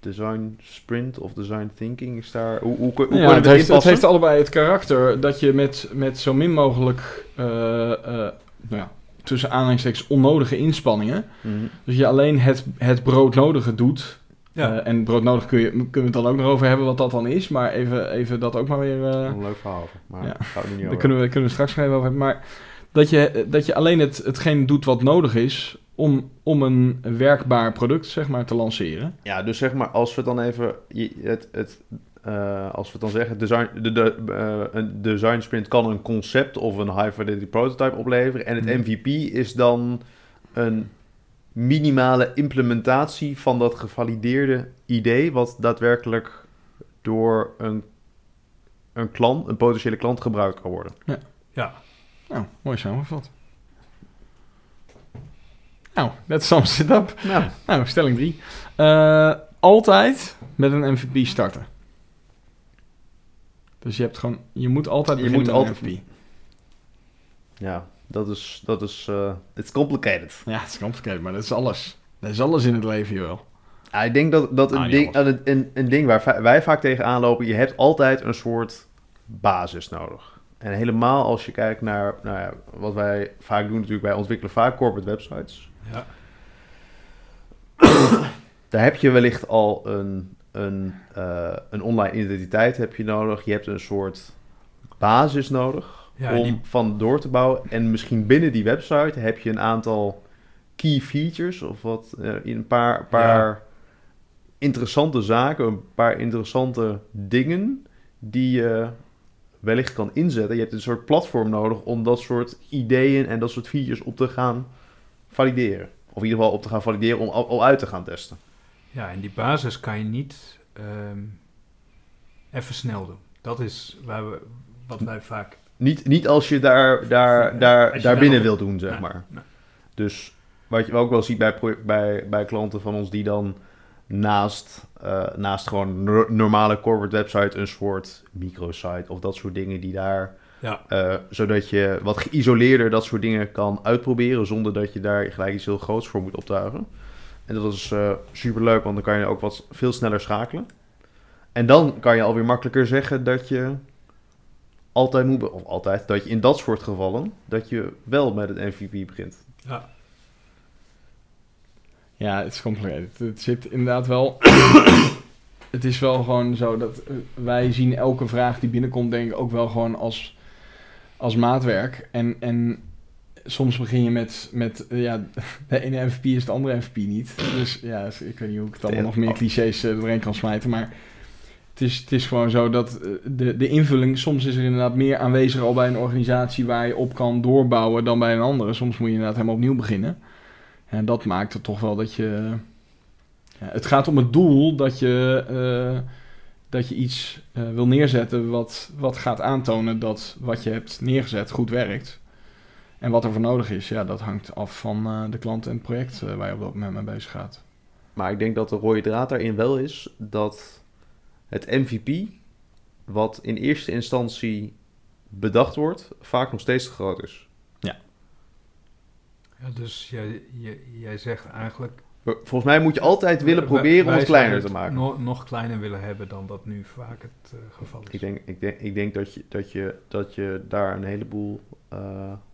design sprint of design thinking? Is daar, hoe, hoe, hoe, hoe Ja, het, het heeft, het heeft allebei het karakter dat je met, met zo min mogelijk eh, eh, nou ja, tussen aanhalingstekens onnodige inspanningen, Mhm. dus je alleen het, het broodnodige doet. Ja. Eh, en broodnodig kun je, kunnen we het dan ook nog over hebben wat dat dan is, maar even, even dat ook maar weer. eh, Een leuk verhaal, maar Ja. daar kunnen we, kunnen we straks nog even over hebben. Maar dat je, dat je alleen het, hetgeen doet wat nodig is om, om een werkbaar product zeg maar, te lanceren. Ja, dus zeg maar, als we dan even, het, het, eh, als we dan zeggen, design, de, de, eh, een design sprint kan een concept of een high fidelity prototype opleveren. En het. MVP is dan een minimale implementatie van dat gevalideerde idee, wat daadwerkelijk door een, een klant, een potentiële klant gebruikt kan worden. Ja, Nou, mooi samengevat. Nou, that sums it up. Nou, Nou, stelling 3. altijd met een MVP starten. Dus je hebt gewoon, je moet altijd Je moet met altijd- een MVP. ja, dat is, dat is, eh it's complicated. Ja, het is complicated, maar dat is alles. Dat is alles in het leven. Ja, ik denk dat, dat een, Ah, niet ding, een, een, een ding waar wij vaak tegenaan lopen, je hebt altijd een soort basis nodig. En helemaal als je kijkt naar nou ja, wat wij vaak doen natuurlijk, wij ontwikkelen vaak corporate websites. ja, Daar heb je wellicht al een, een, eh, een online identiteit heb je nodig. Je hebt een soort basis nodig Ja, om die- van door te bouwen. En misschien binnen die website heb je een aantal key features of wat, eh, een paar, paar interessante zaken, een paar interessante dingen die je wellicht kan inzetten. Je hebt een soort platform nodig om dat soort ideeën en dat soort features op te gaan valideren. Of in ieder geval op te gaan valideren om al, uit te gaan testen. ja, en die basis kan je niet ehm, even snel doen. Dat is waar we, wat wij vaak... Niet, niet als je daar, daar, daar, daar binnen wilt doen, zeg Nee, maar. nee. Dus wat je ook wel ziet bij, bij, bij klanten van ons die dan naast, eh, naast gewoon een no- normale corporate website een soort microsite of dat soort dingen die daar, Ja, eh, zodat je wat geïsoleerder dat soort dingen kan uitproberen zonder dat je daar gelijk iets heel groots voor moet optuigen. En dat is eh super leuk, want dan kan je ook wat veel sneller schakelen. En dan kan je alweer makkelijker zeggen dat je altijd moet, of altijd, dat je in dat soort gevallen, dat je wel met het MVP begint. ja, Ja, het is complicated. Het zit inderdaad wel... het is wel gewoon zo dat eh, wij zien elke vraag die binnenkomt denk ik ook wel gewoon als, als maatwerk. En, en soms begin je met, met eh, ja, de ene MVP is de andere MVP niet. Dus ja, ik weet niet hoe ik het allemaal nog meer clichés uh, doorheen kan smijten, maar... Het is, het is gewoon zo dat de, de invulling, soms is er inderdaad meer aanwezig al bij een organisatie waar je op kan doorbouwen dan bij een andere. Soms moet je inderdaad helemaal opnieuw beginnen. En dat maakt het toch wel dat je. Ja, het gaat om het doel dat je, uh, dat je iets uh, wil neerzetten wat, wat gaat aantonen dat wat je hebt neergezet goed werkt. En wat er voor nodig is, ja, dat hangt af van eh, de klant en het project eh, waar je op dat moment mee bezig gaat. Maar ik denk dat de rode draad daarin wel is dat het MVP, wat in eerste instantie bedacht wordt, vaak nog steeds te groot is. Dus jij, jij, jij zegt eigenlijk... Volgens mij moet je altijd willen wij- proberen om het kleiner te maken. Nog, nog kleiner willen hebben dan dat nu vaak het eh, geval is. Ik denk, ik denk, ik denk dat, je, dat, je, dat je daar een heleboel. eh,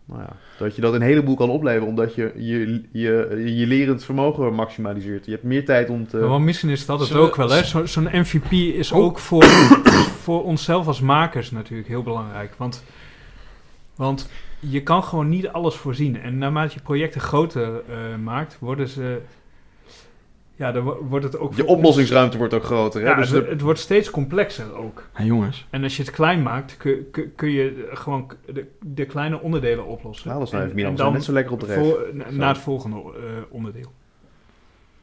nou ja, dat je dat een heleboel kan opleveren, omdat je je, je, je lerend vermogen maximaliseert. Je hebt meer tijd om te. Maar wel, misschien is dat het ook wel. hè? Zo- Zo'n MVP is Oh. ook voor, voor onszelf als makers natuurlijk heel belangrijk. Want, want je kan gewoon niet alles voorzien. En naarmate je projecten groter eh, maakt, worden ze... Ja, dan wo- wordt het ook... je oplossingsruimte wordt ook groter. Hè? Ja, dus het, de- het wordt steeds complexer ook. Hé jongens, En als je het klein maakt, kun, kun, kun je gewoon de, de kleine onderdelen oplossen. nou, dat is nou dan net zo lekker op de voor, na het volgende eh, onderdeel.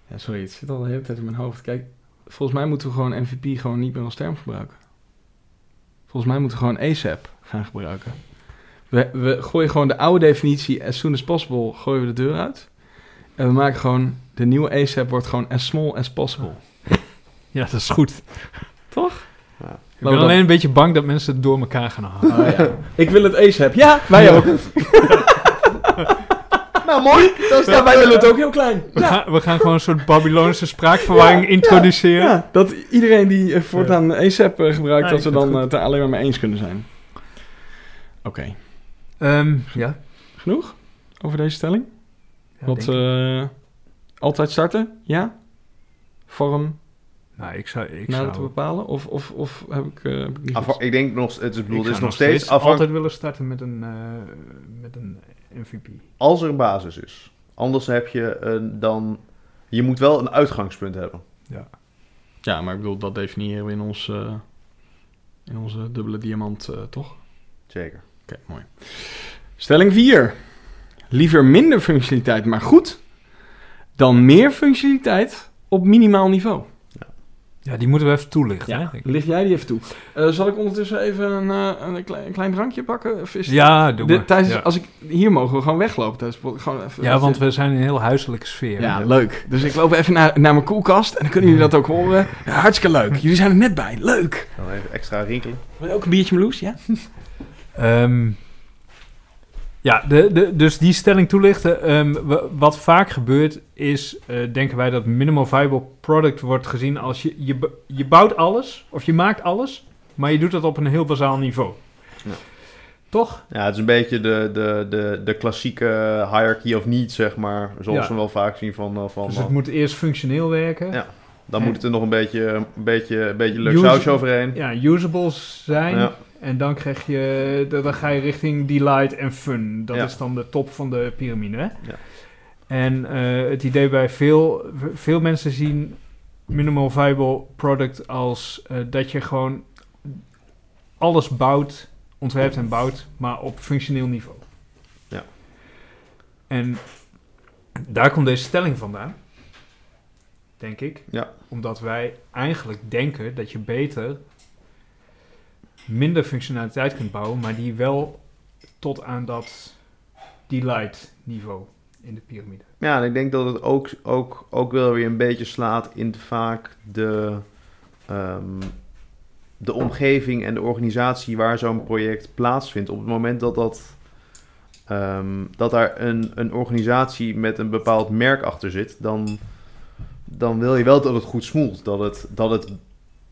ja, sorry, het zit al de hele tijd in mijn hoofd. Kijk, volgens mij moeten we gewoon MVP gewoon niet meer als term gebruiken. Volgens mij moeten we gewoon ASAP gaan gebruiken. We, we gooien gewoon de oude definitie as soon as possible, gooien we de deur uit. En we maken gewoon, de nieuwe ASAP wordt gewoon as small as possible. Ja, dat is goed. Toch? Ja. Ik ben alleen een beetje bang dat mensen het door elkaar gaan halen. Oh, ja. Ik wil het ASAP. Ja, wij ook. Nou, mooi! Dat is Ja, wij willen het ook heel klein. We, gaan, we gaan gewoon een soort Babylonische spraakverwarring introduceren. Ja, dat iedereen die eh, voortaan ASAP eh, gebruikt, Ja, dat vind dan het eh, het er alleen maar mee eens kunnen zijn. Oké, Ehm, ja. genoeg over deze stelling? Ja, Wat, denk ik. eh, altijd starten? Ja? Vorm nou, ik zou... Ik nader te zou bepalen? Of, of, of heb ik... eh, heb ik niet Afha- ik denk nog, het is, bedoel, ik het is zou nog steeds afhankelijk. altijd willen starten met een, eh, met een MVP. Als er een basis is. Anders heb je een, dan. Je moet wel een uitgangspunt hebben. Ja, maar ik bedoel, dat definiëren we in, ons, eh, in onze dubbele diamant, eh, toch? Zeker. Oké, mooi. Stelling 4. Liever minder functionaliteit, maar goed, dan meer functionaliteit op minimaal niveau. Ja, die moeten we even toelichten. Ja, hè, licht jij die even toe. Eh, zal ik ondertussen even een, eh, een, klein, een klein drankje pakken? Of is ja doe de, maar. tijdens, ja. Als ik, hier mogen we gewoon weglopen. Tijdens, gewoon even, ja, want we zijn in een heel huiselijke sfeer. Ja, leuk. Dus ik loop even naar, naar mijn koelkast en dan kunnen jullie dat ook horen. Ja, hartstikke leuk. Jullie zijn er net bij. Leuk. Dan even extra rinkelen. Wil je ook een biertje Meloes? Ja? Ehm, ja, de, de, dus die stelling toelichten. Ehm, wa- wat vaak gebeurt is, eh, denken wij dat minimal viable product wordt gezien als je, je, je bouwt alles of je maakt alles, maar je doet dat op een heel bazaal niveau. Ja. Toch? Ja, het is een beetje de, de, de, de klassieke hierarchy of needs, zeg maar. Zoals Ja. we wel vaak zien van... eh, van Dus het moet eerst functioneel werken. Ja. dan en- moet het er nog een beetje, een beetje, een beetje leuk sausje overheen. Ja, usable zijn. Ja. En dan krijg je, dan ga je richting delight en fun. Dat Ja. is dan de top van de piramide. Hè? Ja. En eh, het idee bij veel, veel mensen zien minimal viable product als eh, dat je gewoon alles bouwt, ontwerpt en bouwt, maar op functioneel niveau. Ja. En daar komt deze stelling vandaan, denk ik. Ja. Omdat wij eigenlijk denken dat je beter minder functionaliteit kunt bouwen, maar die wel tot aan dat delight niveau in de piramide. Ja, en ik denk dat het ook, ook, ook wel weer een beetje slaat in vaak de, ehm, de omgeving en de organisatie waar zo'n project plaatsvindt. Op het moment dat, dat, ehm, dat daar een, een organisatie met een bepaald merk achter zit, dan, dan wil je wel dat het goed smoelt. Dat het, dat het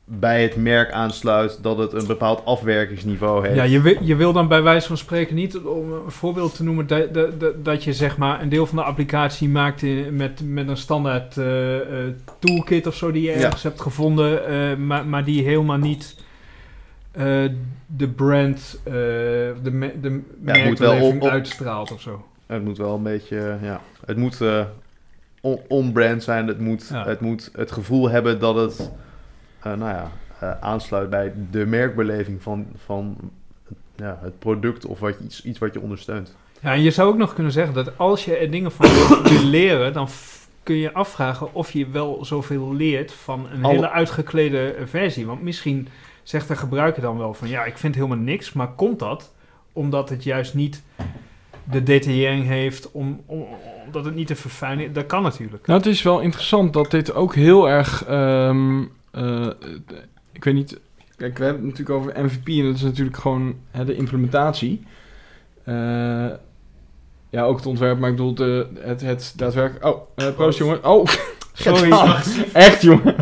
bij het merk aansluit, dat het een bepaald afwerkingsniveau heeft. Ja, je wil, je wil dan bij wijze van spreken niet, om een voorbeeld te noemen, dat, dat, dat, je zeg maar een deel van de applicatie maakt in- met, met een standaard eh, eh, toolkit of zo die je Ja. ergens hebt gevonden, eh, maar, maar die helemaal niet de brand, de, me- de moet wel merkbeleving op- op- uitstraalt of zo. Het moet wel een beetje, ja, het moet on- on-brand zijn. Het moet, Ja. het moet het gevoel hebben dat het, nou ja, eh, aansluit bij de merkbeleving van, van ja, het product of wat je, iets, iets wat je ondersteunt. Ja, en je zou ook nog kunnen zeggen dat als je er dingen van wil- wil leren, dan kun je afvragen of je wel zoveel leert van een hele uitgeklede eh, versie. Want misschien zegt de gebruiker dan wel van ja, ik vind helemaal niks, maar komt dat omdat het juist niet de detaillering heeft, om, om, omdat het niet te verfijnen Dat kan natuurlijk. Nou, het is wel interessant dat dit ook heel erg... ehm, eh, ik weet niet... Kijk, we hebben het natuurlijk over MVP en dat is natuurlijk gewoon hè, de implementatie. Eh, ja, ook het ontwerp, maar ik bedoel de, het, het daadwerkelijk... Oh, eh proost jongen. Oh, sorry. Echt jongen.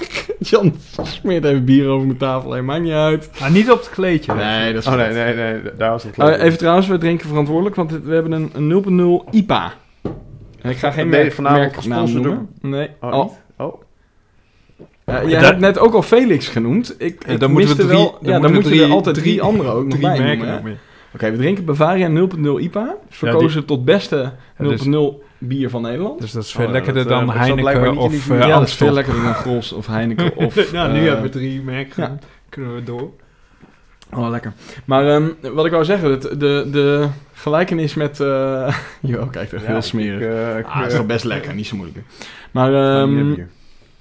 Jan smeert even bier over mijn tafel heen, maakt niet uit. Maar niet op het kleedje. Nee, dat is Oh nee, nee, nee, daar was het Eh, even trouwens, we drinken verantwoordelijk, want we hebben een, een 0.0 IPA. En ik ga geen merk, vanavond merknaam gesponsord noemen. Nee. Oh, Oh, Oh. Ja, jij hebt net ook al Felix genoemd. Ik, Ja, ik dan moeten we drie- wel, dan ja, dan moeten we er drie- altijd drie, drie- andere ook nog Drie bij merken noemen. Oké, we drinken Bavaria 0.0 IPA. Verkozen tot beste 0.0 dus- bier van Nederland. Dus dat is Oh, veel lekkerder dat, eh, dan dat blijkbaar Heineken of die uh, ja, dat is veel lekkerder dan Gros of Heineken of... nou, nu eh, hebben we drie merken. ja. Kunnen we door. Oh, lekker. Maar ehm, wat ik wou zeggen, het, de, de gelijkenis met... eh Jawel, kijk, echt heel smerig. Ik, eh, ik, ah, het is eh, toch best lekker, niet zo moeilijk. Maar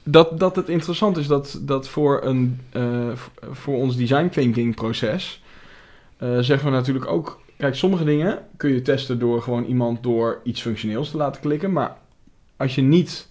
dat, dat het interessant is dat, dat voor, een, eh, voor ons design thinking proces eh, zeggen we natuurlijk ook... Kijk, sommige dingen kun je testen door gewoon iemand door iets functioneels te laten klikken. Maar als je niet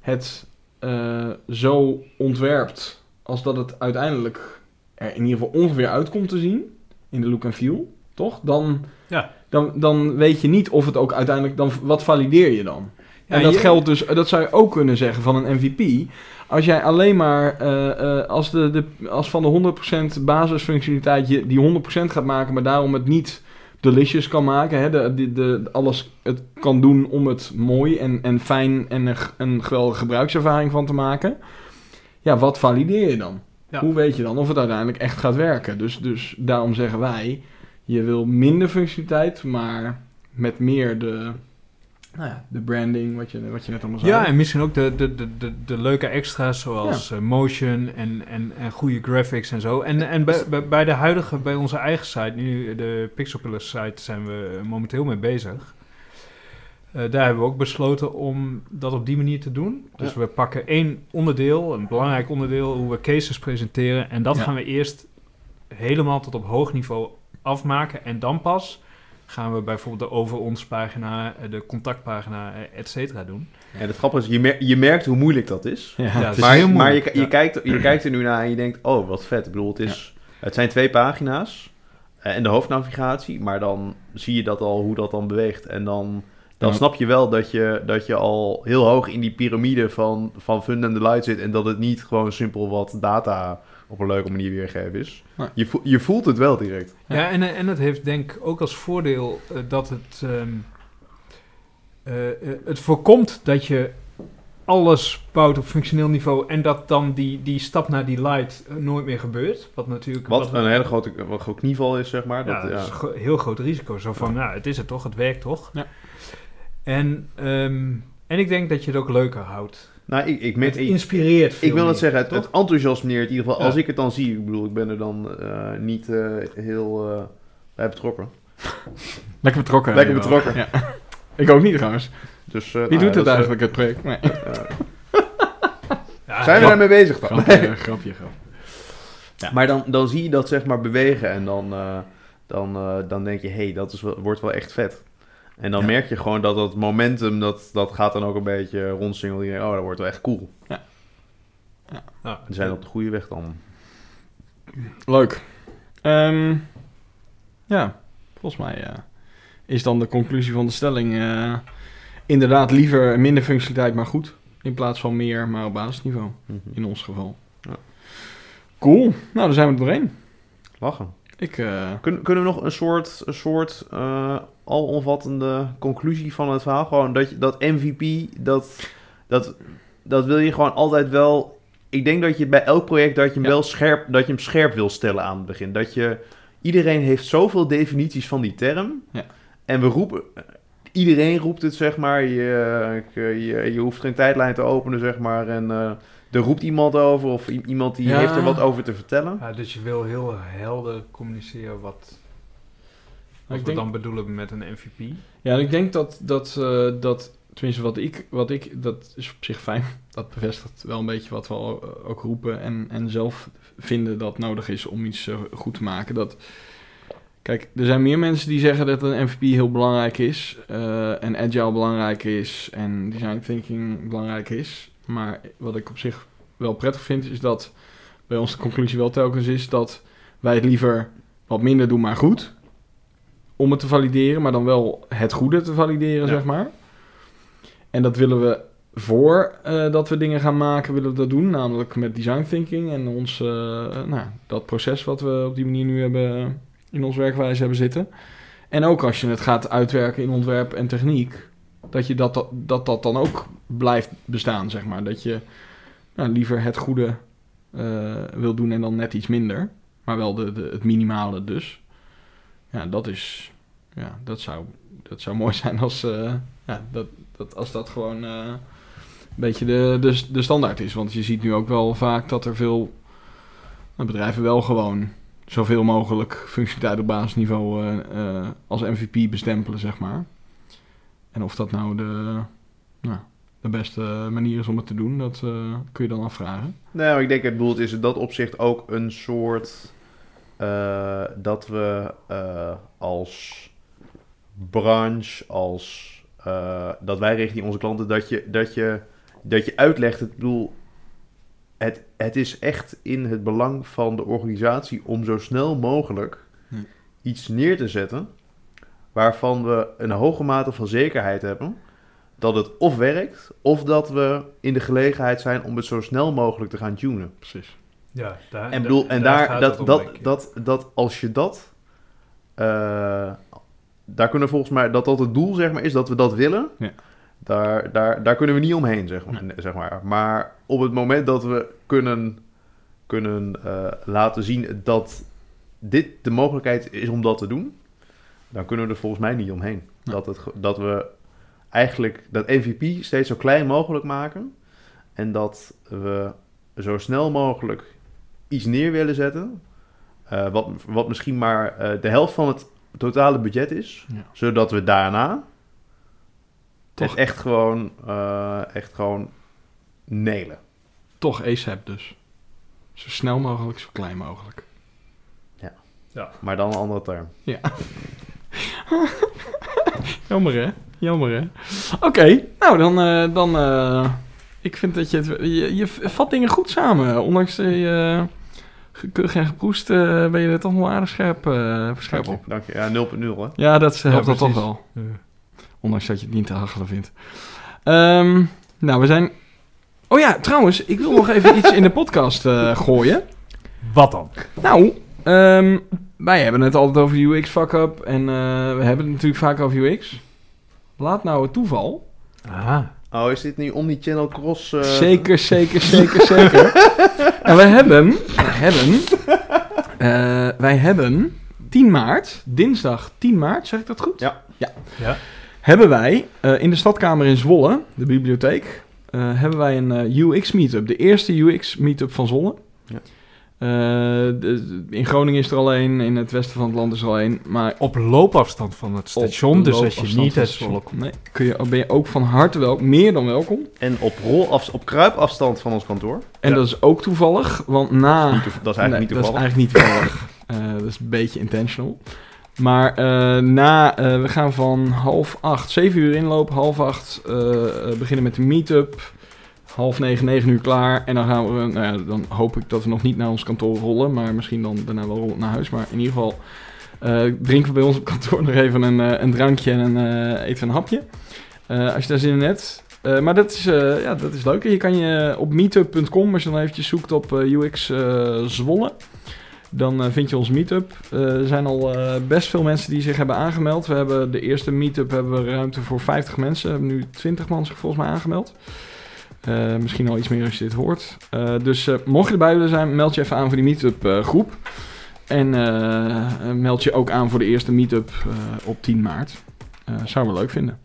het eh, zo ontwerpt als dat het uiteindelijk er in ieder geval ongeveer uit komt te zien in de look en feel, toch? Dan, Ja. dan, dan weet je niet of het ook uiteindelijk... Dan, wat valideer je dan? En dat je- geldt dus, dat zou je ook kunnen zeggen van een MVP. Als jij alleen maar, eh, eh, als, de, de, als van de 100% basisfunctionaliteit je die 100% gaat maken, maar daarom het niet delicious kan maken, hè, de, de, de, alles het kan doen om het mooi en, en fijn en een, een geweldige gebruikservaring van te maken. Ja, wat valideer je dan? Ja. Hoe weet je dan of het uiteindelijk echt gaat werken? Dus, dus daarom zeggen wij, je wil minder functionaliteit, maar met meer de, nou ja, de branding, wat je, wat je net allemaal zei. Ja, en misschien ook de, de, de, de, de leuke extra's zoals eh, motion en, en, en goede graphics en zo. En, en bij, bij, bij de huidige, bij onze eigen site, nu de Pixelpillars site, zijn we momenteel mee bezig. Eh, daar hebben we ook besloten om dat op die manier te doen. Dus we pakken één onderdeel, een belangrijk onderdeel, hoe we cases presenteren. En dat Ja. gaan we eerst helemaal tot op hoog niveau afmaken. En dan pas gaan we bijvoorbeeld de over ons pagina, eh, de contactpagina, eh, et cetera doen. En het grappige is, je, mer- je merkt hoe moeilijk dat is. Ja, Ja, is maar heel maar je, ja. kijkt, je kijkt er nu naar en je denkt, oh, wat vet. Ik bedoel, het, is, het zijn twee pagina's eh, en de hoofdnavigatie, maar dan zie je dat al, hoe dat dan beweegt. En dan, dan Ja. snap je wel dat je, dat je al heel hoog in die piramide van, van fun en delight zit en dat het niet gewoon simpel wat data op een leuke manier weergeven is. Je, voelt, je voelt het wel direct. Ja. En, en het heeft denk ik ook als voordeel eh, dat het, ehm, eh, eh, het voorkomt dat je alles bouwt op functioneel niveau en dat dan die, die stap naar die light nooit meer gebeurt. Wat natuurlijk Wat een hele grote wat groot knieval is, zeg maar. ja, Dat, dat ja. is een heel groot risico. Zo van, nou, het is het toch, het werkt toch? Ja. En, ehm, en ik denk dat je het ook leuker houdt. Nou, ik, ik, Het met, ik, inspireert veel ik wil het zeggen, het, het enthousiasmeert in ieder geval. Ja. Als ik het dan zie, ik bedoel, ik ben er dan eh, niet eh, heel eh, bij betrokken. Lekker betrokken. Lekker betrokken. Ja. Ik ook niet trouwens. Dus, eh, Wie nou doet ja, het eigenlijk, het project? Nee. Ja, zijn we daarmee bezig dan? grapje, grapje, grapje. Ja. Maar dan, dan zie je dat zeg maar bewegen en dan, eh, dan, eh, dan denk je, hé, hey, dat is wel, wordt wel echt vet. En dan Ja. merk je gewoon dat dat momentum, dat, dat gaat dan ook een beetje rondsingelen. Oh, dat wordt wel echt cool. Ja, We zijn op de goede weg dan. Leuk. Ehm, ja, volgens mij eh, is dan de conclusie van de stelling... eh, inderdaad liever minder functionaliteit, maar goed. In plaats van meer, maar op basisniveau. Mhm. In ons geval. Ja. Cool. Nou, daar zijn we er doorheen. Lachen. Ik, eh, Kunnen, kunnen we nog een soort, een soort eh, alomvattende conclusie van het verhaal? Gewoon dat, je, dat MVP, dat, dat, dat wil je gewoon altijd wel... Ik denk dat je bij elk project dat je hem Ja. wel scherp, dat je hem scherp wil stellen aan het begin. Dat je, iedereen heeft zoveel definities van die term. Ja. En we roepen, iedereen roept het zeg maar. Je, je, je hoeft geen tijdlijn te openen zeg maar. En eh, er roept iemand over of iemand die Ja. heeft er wat over te vertellen. Ja, dus je wil heel helder communiceren wat, wat ik we denk- dan bedoelen met een MVP. Ja, en ik denk dat, dat, eh, dat tenminste wat ik, wat ik, dat is op zich fijn. Dat bevestigt wel een beetje wat we al, eh, ook roepen en, en zelf vinden dat nodig is om iets eh, goed te maken. Dat, Kijk, er zijn meer mensen die zeggen dat een MVP heel belangrijk is. eh, en agile belangrijk is. En design thinking belangrijk is. Maar wat ik op zich wel prettig vind, is dat bij ons de conclusie wel telkens is dat wij het liever wat minder doen, maar goed. Om het te valideren, maar dan wel het goede te valideren, Ja. zeg maar. En dat willen we voor eh, dat we dingen gaan maken, willen we dat doen. Namelijk met design thinking en ons, eh, nou, dat proces wat we op die manier nu hebben in ons werkwijze hebben zitten. En ook als je het gaat uitwerken in ontwerp en techniek, dat je dat, dat, dat, dan ook blijft bestaan, zeg maar. Dat je nou, liever het goede eh, wil doen en dan net iets minder. Maar wel de, de, het minimale dus. Ja, dat is... Ja, dat zou, dat zou mooi zijn als, eh, ja, dat, dat, als dat gewoon eh, een beetje de, de, de standaard is. Want je ziet nu ook wel vaak dat er veel nou, bedrijven wel gewoon zoveel mogelijk functionaliteit op basisniveau als MVP bestempelen, zeg maar. En of dat nou de, nou, de beste manier is om het te doen, dat eh, kun je dan afvragen. Nou, ik denk het bedoeld is in dat opzicht ook een soort eh, dat we eh, als branche, als dat wij richting onze klanten, dat je, dat je, dat je uitlegt, het bedoel, het, het is echt in het belang van de organisatie om zo snel mogelijk iets neer te zetten waarvan we een hoge mate van zekerheid hebben dat het of werkt, of dat we in de gelegenheid zijn om het zo snel mogelijk te gaan tunen. Precies. Ja, daar, En, bedoel, en daar, dat, om, dat, dat, dat, als je dat, eh, daar kunnen volgens mij, dat dat het doel zeg maar is, dat we dat willen, Ja. daar, daar, daar kunnen we niet omheen, zeg maar. Zeg maar. maar op het moment dat we kunnen, kunnen eh, laten zien dat dit de mogelijkheid is om dat te doen, dan kunnen we er volgens mij niet omheen. Ja. Dat, het, dat we eigenlijk dat MVP steeds zo klein mogelijk maken en dat we zo snel mogelijk iets neer willen zetten, eh, wat, wat misschien maar eh, de helft van het totale budget is, Ja. zodat we daarna Toch- echt gewoon, eh, echt gewoon nelen. Toch ASAP dus. Zo snel mogelijk, zo klein mogelijk. Maar dan een andere term. Jammer hè? Jammer hè? Oké, nou dan... eh, dan eh, ik vind dat je het... Je, je vat dingen goed samen. Ondanks de uh, gekeurig en geproest eh, ben je er toch wel aardig scherp, eh, scherp op. Dank je. Ja, 0.0 hè. Ja, dat helpt dat toch wel. Ja. Ondanks dat je het niet te hachelen vindt. Ehm, nou, we zijn... Oh ja, trouwens, ik wil nog even iets in de podcast eh, gooien. Wat dan? Nou, ehm, wij hebben het altijd over UX fuck-up en eh, we hebben het natuurlijk vaak over UX. Laat nou het toeval. Ah, Oh, is dit nu omni-channel cross? eh, Zeker, zeker, zeker, zeker. en wij hebben, wij hebben, eh, wij hebben 10 maart, dinsdag 10 maart, zeg ik dat goed? Ja. ja. Ja. Hebben wij eh, in de stadkamer in Zwolle, de bibliotheek, eh, hebben wij een eh, UX meetup. De eerste UX meetup van Zwolle. Ja. Eh, in Groningen is er al één, in het westen van het land is er al één. Maar op loopafstand van het station, dus als je niet het Nee, kun je, ben je ook van harte welkom, meer dan welkom. En op, rolaf, op kruipafstand van ons kantoor. En Ja. dat is ook toevallig, want na... Dat is eigenlijk Nee, niet toevallig. Dat is eigenlijk niet toevallig. Eh, dat is een beetje intentional. Maar eh, na, eh, we gaan van half acht, zeven uur inlopen, half acht beginnen met de meetup. Half negen, negen uur klaar. En dan gaan we, nou ja, dan hoop ik dat we nog niet naar ons kantoor rollen, maar misschien dan daarna wel naar huis. Maar in ieder geval eh, drinken we bij ons op kantoor nog even een, eh, een drankje en een, eh, eten een hapje. Eh, als je daar zin in hebt. Eh, maar dat is, eh, ja, dat is leuk. Je kan je op meetup.com, als je dan eventjes zoekt op eh, UX eh, Zwolle, dan eh, vind je ons meetup. Eh, er zijn al eh, best veel mensen die zich hebben aangemeld. We hebben de eerste meetup hebben ruimte voor 50 mensen. We hebben nu 20 man zich volgens mij aangemeld. Eh, misschien al iets meer als je dit hoort. Eh, dus eh, mocht je erbij willen zijn, meld je even aan voor die meetup groep. En meld je ook aan voor de eerste meetup op 10 maart. Zouden we leuk vinden.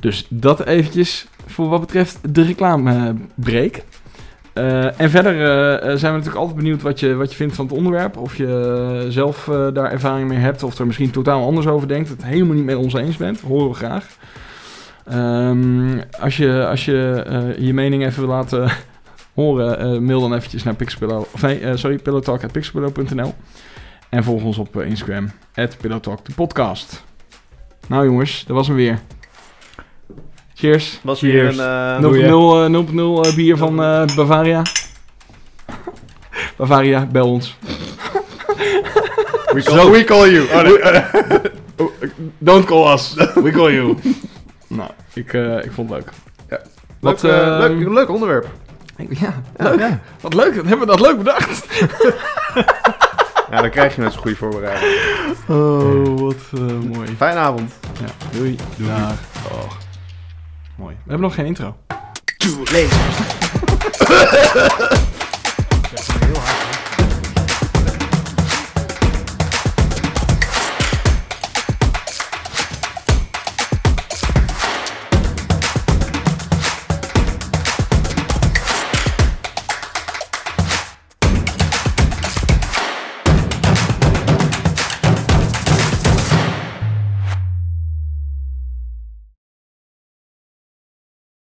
Dus dat eventjes voor wat betreft de reclamebreak. En verder zijn we natuurlijk altijd benieuwd wat je, wat je vindt van het onderwerp. Of je zelf daar ervaring mee hebt. Of er misschien totaal anders over denkt. Het helemaal niet met ons eens bent. Horen we graag. Ehm, als je als je, eh, je mening even wil laten horen, eh, mail dan eventjes naar Pixpillow. Of nee, eh, sorry, pillowtalk.pixpillow.nl. En volg ons op Instagram, Talk de podcast. Nou jongens, dat was hem weer. Cheers. Was weer Cheers. een... eh, 0.0 Doe je. eh, 0.0 eh, bier van eh, Bavaria. Bavaria, bel ons. we, call, we call you. Oh, nee. Don't call us, we call you. Nou, ik, eh, ik vond het leuk. Ja. Wat, leuk, eh, eh, leuk, leuk onderwerp. Ja, leuk. Wat leuk, hebben we dat leuk bedacht. Ja, dan krijg je met zo'n goede voorbereiding. Oh, wat eh, mooi. Fijne avond. Ja, doei. Doei. Dag. Mooi. We hebben nog geen intro. Two lasers.